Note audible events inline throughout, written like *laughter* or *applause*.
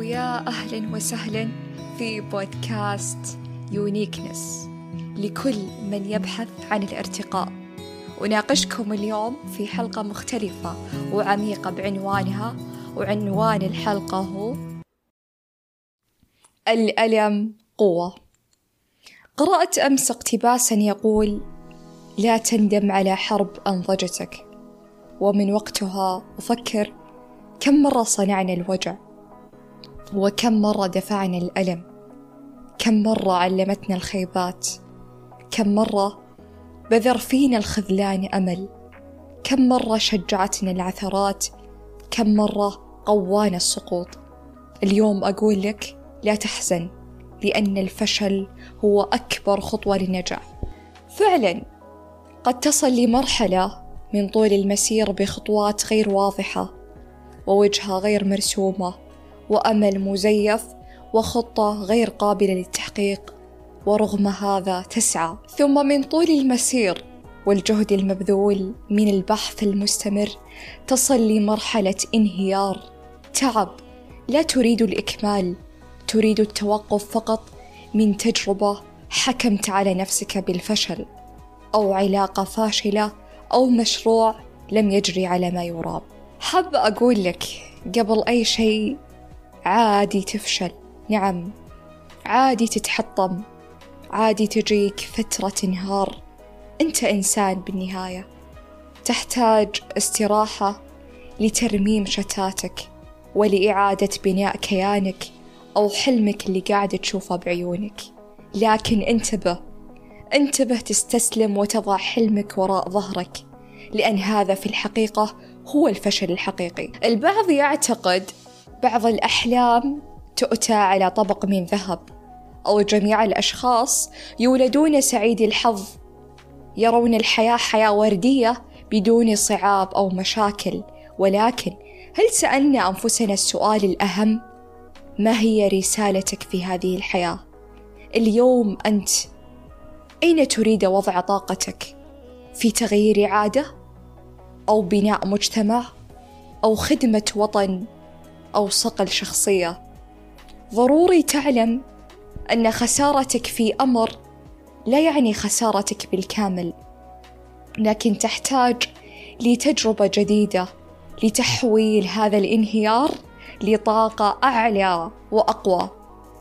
ويا أهلا وسهلا في بودكاست يونيكنس لكل من يبحث عن الارتقاء. أناقشكم اليوم في حلقة مختلفة وعميقة بعنوانها وعنوان الحلقة هو الألم قوة. قرأت أمس اقتباسا يقول لا تندم على حرب أنضجتك. ومن وقتها أفكر كم مرة صنعنا الوجع. وكم مرة دفعنا الألم. كم مرة علمتنا الخيبات. كم مرة بذر فينا الخذلان أمل. كم مرة شجعتنا العثرات. كم مرة قوانا السقوط. اليوم أقول لك لا تحزن لأن الفشل هو أكبر خطوة للنجاح. فعلا قد تصل لمرحلة من طول المسير بخطوات غير واضحة ووجهة غير مرسومة. وأمل مزيف وخطة غير قابلة للتحقيق ورغم هذا تسعى. ثم من طول المسير والجهد المبذول من البحث المستمر تصل لمرحلة انهيار. تعب لا تريد الإكمال تريد التوقف فقط من تجربة حكمت على نفسك بالفشل أو علاقة فاشلة أو مشروع لم يجري على ما يرام. حاب أقول لك قبل أي شيء عادي تفشل نعم. عادي تتحطم. عادي تجيك فترة انهار. أنت إنسان بالنهاية. تحتاج استراحة لترميم شتاتك ولإعادة بناء كيانك أو حلمك اللي قاعد تشوفه بعيونك. لكن انتبه. انتبه تستسلم وتضع حلمك وراء ظهرك لأن هذا في الحقيقة هو الفشل الحقيقي. البعض يعتقد بعض الأحلام تؤتى على طبق من ذهب أو جميع الأشخاص يولدون سعيدي الحظ يرون الحياة حياة وردية بدون صعاب أو مشاكل. ولكن هل سألنا أنفسنا السؤال الأهم ما هي رسالتك في هذه الحياة؟ اليوم أنت أين تريد وضع طاقتك؟ في تغيير عادة أو بناء مجتمع أو خدمة وطن؟ أو صقل شخصية ضروري تعلم أن خسارتك في أمر لا يعني خسارتك بالكامل لكن تحتاج لتجربة جديدة لتحويل هذا الانهيار لطاقة أعلى وأقوى.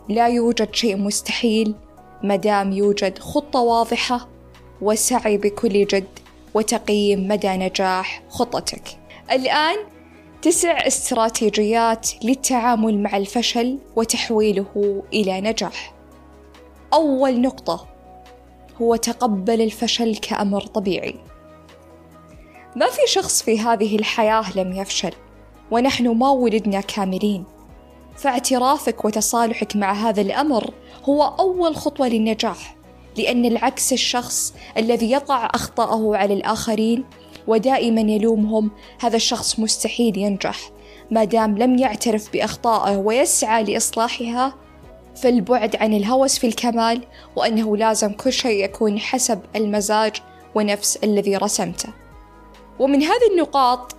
لا يوجد شيء مستحيل مدام يوجد خطة واضحة وسعي بكل جد وتقييم مدى نجاح خطتك. الآن تسع استراتيجيات للتعامل مع الفشل وتحويله إلى نجاح. أول نقطة هو تقبل الفشل كأمر طبيعي. ما في شخص في هذه الحياة لم يفشل ونحن ما ولدنا كاملين. فاعترافك وتصالحك مع هذا الأمر هو أول خطوة للنجاح لأن العكس الشخص الذي يضع أخطاءه على الآخرين ودائما يلومهم. هذا الشخص مستحيل ينجح. ما دام لم يعترف بأخطائه ويسعى لإصلاحها فالبعد عن الهوس في الكمال وأنه لازم كل شيء يكون حسب المزاج ونفس الذي رسمته. ومن هذه النقاط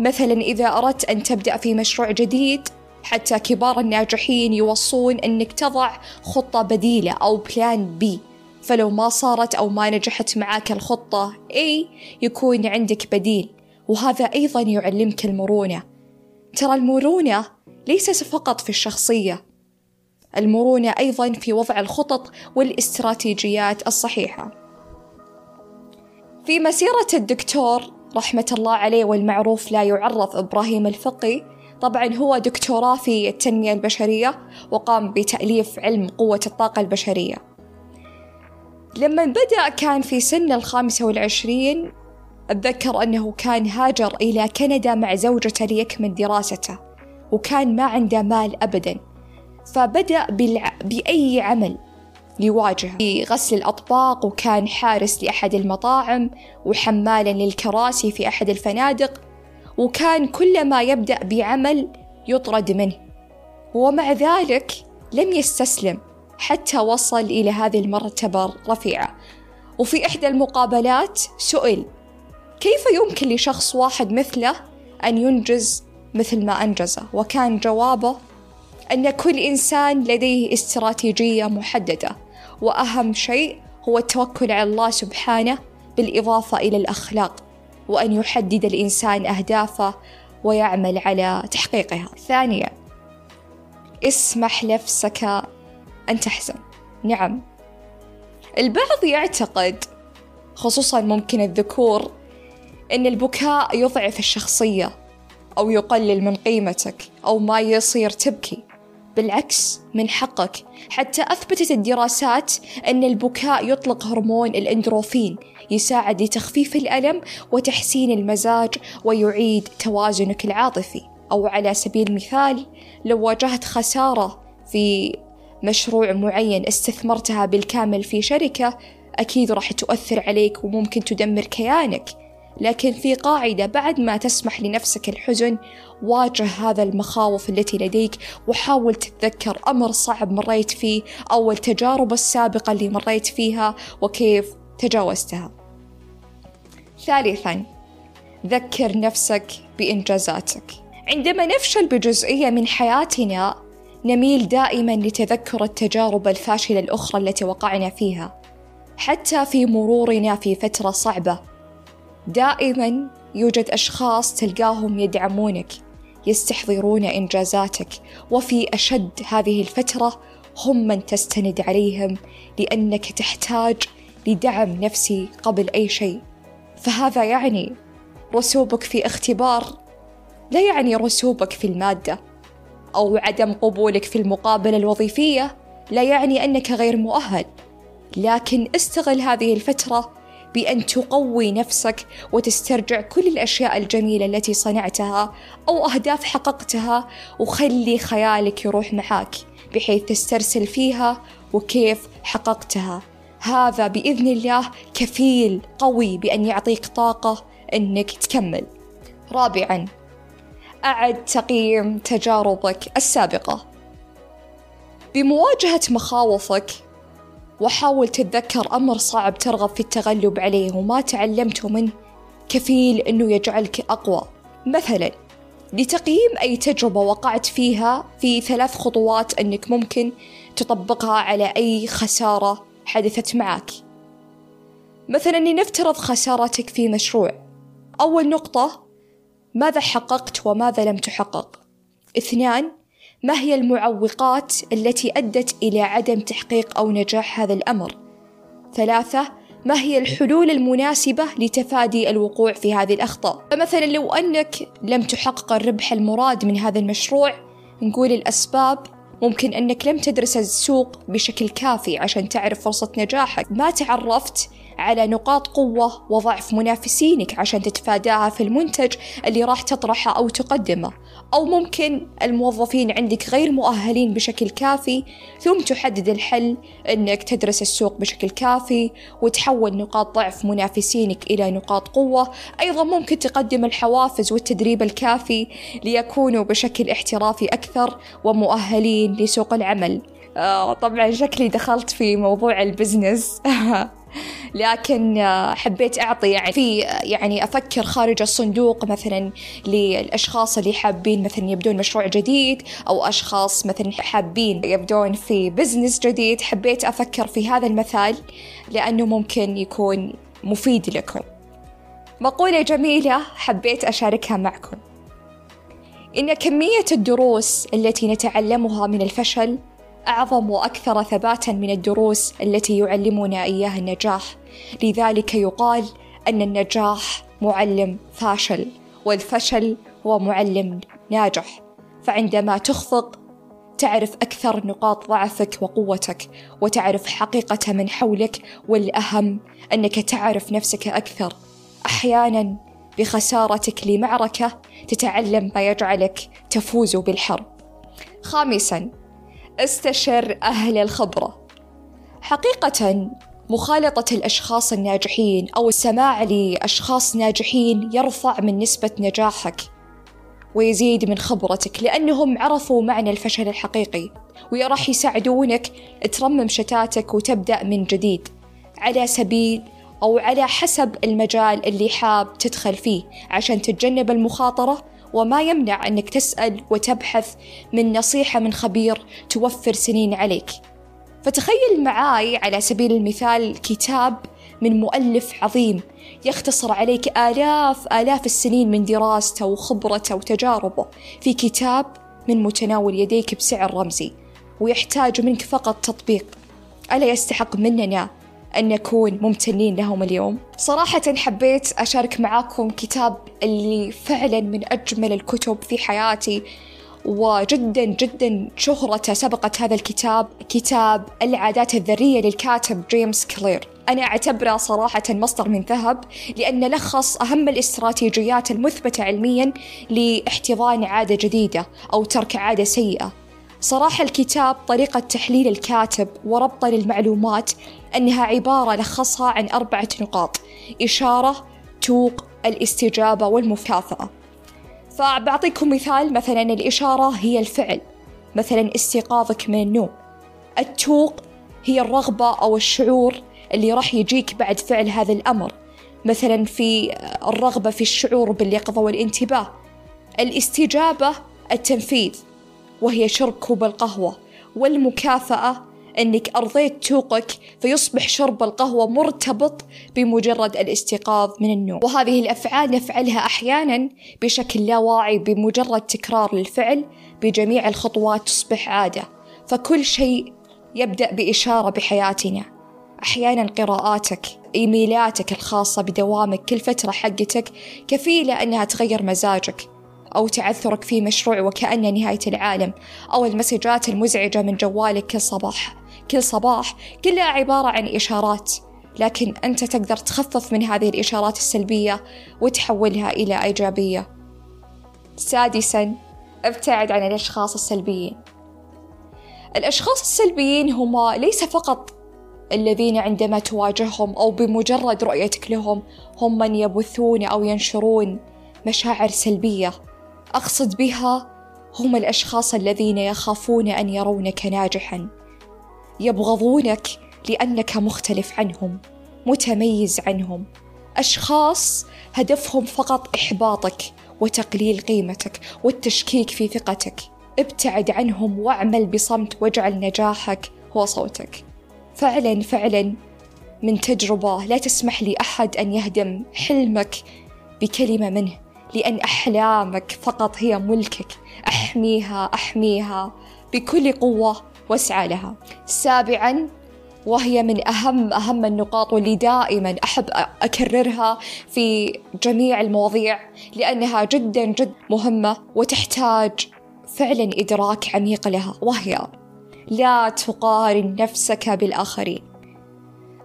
مثلا إذا أردت أن تبدأ في مشروع جديد حتى كبار الناجحين يوصون أنك تضع خطة بديلة أو plan B فلو ما صارت أو ما نجحت معك الخطة A يكون عندك بديل. وهذا أيضا يعلمك المرونة. ترى المرونة ليست فقط في الشخصية. المرونة أيضا في وضع الخطط والاستراتيجيات الصحيحة. في مسيرة الدكتور رحمة الله عليه والمعروف لا يعرف إبراهيم الفقي. طبعا هو دكتوراه في التنمية البشرية وقام بتأليف علم قوة الطاقة البشرية. لما بدأ كان في سن الخامسة والعشرين أتذكر أنه كان هاجر إلى كندا مع زوجته ليكمل دراسته وكان ما عنده مال أبدا. فبدأ بالع... بأي عمل يواجهه. في غسل الأطباق وكان حارس لأحد المطاعم وحمالا للكراسي في أحد الفنادق وكان كلما يبدأ بعمل يطرد منه. ومع ذلك لم يستسلم. حتى وصل إلى هذه المرتبة الرفيعة وفي إحدى المقابلات سئل كيف يمكن لشخص واحد مثله أن ينجز مثل ما أنجزه؟ وكان جوابه أن كل إنسان لديه استراتيجية محددة وأهم شيء هو التوكل على الله سبحانه بالإضافة إلى الأخلاق وأن يحدد الإنسان أهدافه ويعمل على تحقيقها. ثانيا اسمح لنفسك أن تحزن نعم. البعض يعتقد خصوصا ممكن الذكور أن البكاء يضعف الشخصية أو يقلل من قيمتك أو ما يصير تبكي. بالعكس من حقك. حتى أثبتت الدراسات أن البكاء يطلق هرمون الأندروفين يساعد لتخفيف الألم وتحسين المزاج ويعيد توازنك العاطفي. أو على سبيل المثال لو واجهت خسارة في مشروع معين استثمرتها بالكامل في شركة أكيد راح تؤثر عليك وممكن تدمر كيانك. لكن في قاعدة بعد ما تسمح لنفسك الحزن واجه هذا المخاوف التي لديك وحاول تتذكر أمر صعب مريت فيه أو التجارب السابقة اللي مريت فيها وكيف تجاوزتها. ثالثا ذكر نفسك بإنجازاتك. عندما نفشل بجزئية من حياتنا نميل دائما لتذكر التجارب الفاشلة الأخرى التي وقعنا فيها حتى في مرورنا في فترة صعبة. دائما يوجد أشخاص تلقاهم يدعمونك يستحضرون إنجازاتك وفي أشد هذه الفترة هم من تستند عليهم لأنك تحتاج لدعم نفسي قبل أي شيء. فهذا يعني رسوبك في اختبار لا يعني رسوبك في المادة. أو عدم قبولك في المقابلة الوظيفية لا يعني أنك غير مؤهل. لكن استغل هذه الفترة بأن تقوي نفسك وتسترجع كل الأشياء الجميلة التي صنعتها أو أهداف حققتها وخلي خيالك يروح معاك بحيث تسترسل فيها وكيف حققتها. هذا بإذن الله كفيل قوي بأن يعطيك طاقة أنك تكمل. رابعا أعد تقييم تجاربك السابقة. بمواجهة مخاوفك وحاول تتذكر أمر صعب ترغب في التغلب عليه وما تعلمته منه كفيل أنه يجعلك أقوى. مثلا لتقييم أي تجربة وقعت فيها في ثلاث خطوات أنك ممكن تطبقها على أي خسارة حدثت معك. مثلا لنفترض خسارتك في مشروع. أول نقطة ماذا حققت وماذا لم تحقق. اثنان ما هي المعوقات التي أدت إلى عدم تحقيق أو نجاح هذا الأمر؟ ثلاثة ما هي الحلول المناسبة لتفادي الوقوع في هذه الأخطاء؟ فمثلا لو أنك لم تحقق الربح المراد من هذا المشروع نقول الأسباب ممكن أنك لم تدرس السوق بشكل كافي عشان تعرف فرصة نجاحك. ما تعرفت على نقاط قوة وضعف منافسينك عشان تتفاداها في المنتج اللي راح تطرحه أو تقدمه. أو ممكن الموظفين عندك غير مؤهلين بشكل كافي ثم تحدد الحل أنك تدرس السوق بشكل كافي وتحول نقاط ضعف منافسينك إلى نقاط قوة. أيضا ممكن تقدم الحوافز والتدريب الكافي ليكونوا بشكل احترافي أكثر ومؤهلين لسوق العمل. طبعا شكلي دخلت في موضوع ال business. *laughs* لكن آه، حبيت أعطي يعني في يعني أفكر خارج الصندوق مثلا للأشخاص اللي حابين مثلا يبدون مشروع جديد أو أشخاص مثلا حابين يبدون في business جديد. حبيت أفكر في هذا المثال لأنه ممكن يكون مفيد لكم. مقولة جميلة حبيت أشاركها معكم. إن كمية الدروس التي نتعلمها من الفشل أعظم وأكثر ثباتا من الدروس التي يعلمنا إياها النجاح. لذلك يقال أن النجاح معلم فاشل والفشل هو معلم ناجح. فعندما تخفق تعرف أكثر نقاط ضعفك وقوتك وتعرف حقيقة من حولك والأهم أنك تعرف نفسك أكثر. أحيانا بخسارتك لمعركة تتعلم ما يجعلك تفوز بالحرب. خامسا استشر أهل الخبرة حقيقة مخالطة الأشخاص الناجحين أو السماع لأشخاص ناجحين يرفع من نسبة نجاحك ويزيد من خبرتك لأنهم عرفوا معنى الفشل الحقيقي وراح يساعدونك ترمم شتاتك وتبدأ من جديد على سبيل أو على حسب المجال اللي حاب تدخل فيه عشان تتجنب المخاطرة وما يمنع أنك تسأل وتبحث من نصيحة من خبير توفر سنين عليك. فتخيل معاي على سبيل المثال كتاب من مؤلف عظيم يختصر عليك آلاف آلاف السنين من دراسته وخبرته وتجاربه في كتاب من متناول يديك بسعر رمزي ويحتاج منك فقط تطبيق. ألا يستحق مننا أن نكون ممتنين لهم اليوم. صراحة حبيت أشارك معاكم كتاب اللي فعلا من أجمل الكتب في حياتي وجدا جدا شهرته سبقت هذا الكتاب كتاب العادات الذرية للكاتب جيمس كلير. أنا أعتبره صراحة مصدر من ذهب لأنه لخص أهم الاستراتيجيات المثبتة علميا لاحتضان عادة جديدة أو ترك عادة سيئة. صراحة الكتاب طريقة تحليل الكاتب وربطه للمعلومات أنها عبارة لخصها عن أربعة نقاط. إشارة توق الاستجابة والمكافأة فبعطيكم مثال مثلا الإشارة هي الفعل مثلا استيقاظك من النوم. التوق هي الرغبة أو الشعور اللي راح يجيك بعد فعل هذا الأمر مثلا في الرغبة في الشعور باليقظة والانتباه. الاستجابة التنفيذ وهي شرب كوب القهوة. والمكافأة أنك أرضيت توقك فيصبح شرب القهوة مرتبط بمجرد الاستيقاظ من النوم. وهذه الأفعال نفعلها أحيانا بشكل لا واعي بمجرد تكرار للفعل بجميع الخطوات تصبح عادة. فكل شيء يبدأ بإشارة بحياتنا. أحيانا قراءاتك إيميلاتك الخاصة بدوامك كل فترة حقتك كفيلة أنها تغير مزاجك. أو تعثرك في مشروع وكأنه نهاية العالم أو المسجات المزعجة من جوالك كل صباح. كل صباح كلها عبارة عن إشارات لكن أنت تقدر تخفف من هذه الإشارات السلبية وتحولها إلى إيجابية. سادسا ابتعد عن الأشخاص السلبيين. الأشخاص السلبيين هم ليس فقط الذين عندما تواجههم أو بمجرد رؤيتك لهم هم من يبثون أو ينشرون مشاعر سلبية. أقصد بها هم الأشخاص الذين يخافون أن يرونك ناجحا يبغضونك لأنك مختلف عنهم متميز عنهم. أشخاص هدفهم فقط إحباطك وتقليل قيمتك والتشكيك في ثقتك. ابتعد عنهم واعمل بصمت واجعل نجاحك هو صوتك. فعلا فعلا من تجربة لا تسمح لأحد أن يهدم حلمك بكلمة منه. لأن أحلامك فقط هي ملكك. أحميها أحميها بكل قوة واسعى لها. سابعا وهي من أهم أهم النقاط واللي دائما أحب أكررها في جميع المواضيع لأنها جدا جدا مهمة وتحتاج فعلا إدراك عميق لها وهي لا تقارن نفسك بالآخرين.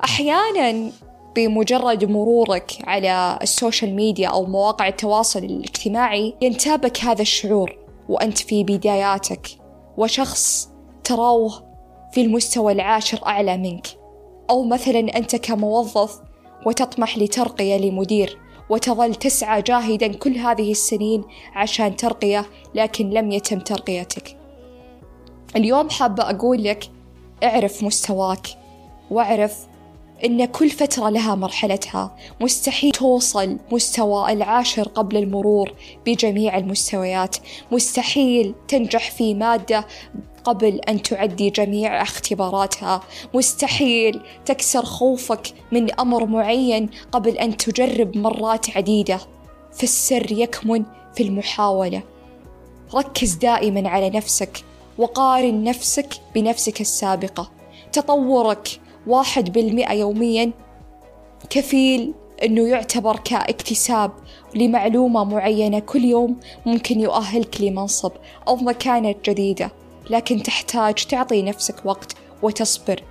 أحيانا بمجرد مرورك على ال social media أو مواقع التواصل الاجتماعي ينتابك هذا الشعور وأنت في بداياتك. وشخص تروه في المستوى العاشر أعلى منك. أو مثلا أنت كموظف وتطمح لترقية لمدير وتظل تسعى جاهدا كل هذه السنين عشان ترقية لكن لم يتم ترقيتك. اليوم حابة أقول لك اعرف مستواك واعرف إن كل فترة لها مرحلتها. مستحيل توصل مستوى العاشر قبل المرور بجميع المستويات. مستحيل تنجح في مادة قبل أن تعدي جميع اختباراتها. مستحيل تكسر خوفك من أمر معين قبل أن تجرب مرات عديدة. فالسر يكمن في المحاولة. ركز دائما على نفسك وقارن نفسك بنفسك السابقة. تطورك واحد بالمئة يوميا. كفيل أنه يعتبر كاكتساب لمعلومة معينة كل يوم ممكن يؤهلك لمنصب أو مكانة جديدة لكن تحتاج تعطي نفسك وقت وتصبر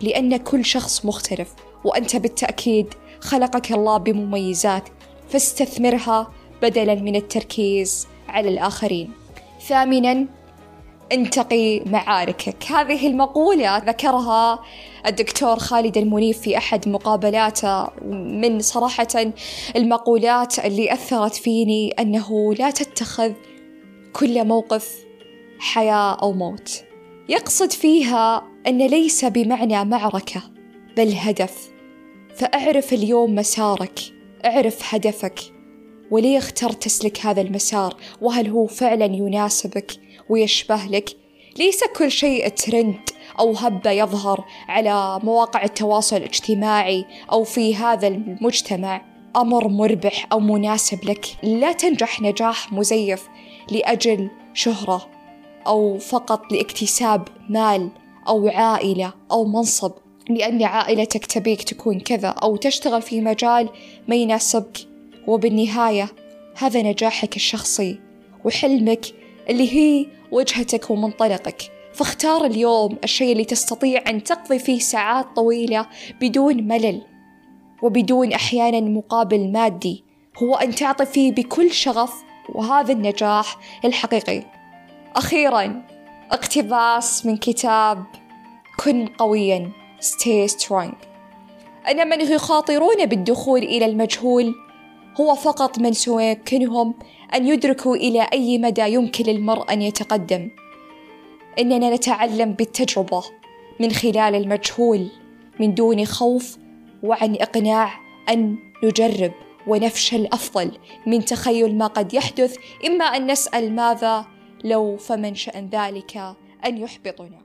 لأن كل شخص مختلف وأنت بالتأكيد خلقك الله بمميزات فاستثمرها بدلا من التركيز على الآخرين. ثامنا انتقي معاركك. هذه المقولة ذكرها الدكتور خالد المنيف في أحد مقابلاته. من صراحة المقولات اللي أثرت فيني أنه لا تتخذ كل موقف حياة أو موت. يقصد فيها أن ليس بمعنى معركة بل هدف. فأعرف اليوم مسارك أعرف هدفك. وليه اخترت تسلك هذا المسار؟ وهل هو فعلا يناسبك؟ ويشبه لك. ليس كل شيء ترند أو هبة يظهر على مواقع التواصل الاجتماعي أو في هذا المجتمع. أمر مربح أو مناسب لك. لا تنجح نجاح مزيف لأجل شهرة أو فقط لاكتساب مال أو عائلة أو منصب. لأن عائلتك تبيك تكون كذا أو تشتغل في مجال ما يناسبك. وبالنهاية هذا نجاحك الشخصي وحلمك اللي هي وجهتك ومنطلقك. فاختار اليوم الشيء اللي تستطيع أن تقضي فيه ساعات طويلة بدون ملل وبدون أحيانا مقابل مادي. هو أن تعطي فيه بكل شغف وهذا النجاح الحقيقي. أخيرا اقتباس من كتاب كن قويا stay strong أن من يخاطرون بالدخول إلى المجهول هو فقط من سيمكنهم أن يدركوا إلى أي مدى يمكن للمرء أن يتقدم. إننا نتعلم بالتجربة من خلال المجهول من دون خوف وعن إقناع أن نجرب ونفشل أفضل من تخيل ما قد يحدث. إما أن نسأل ماذا لو فمن شأن ذلك أن يحبطنا.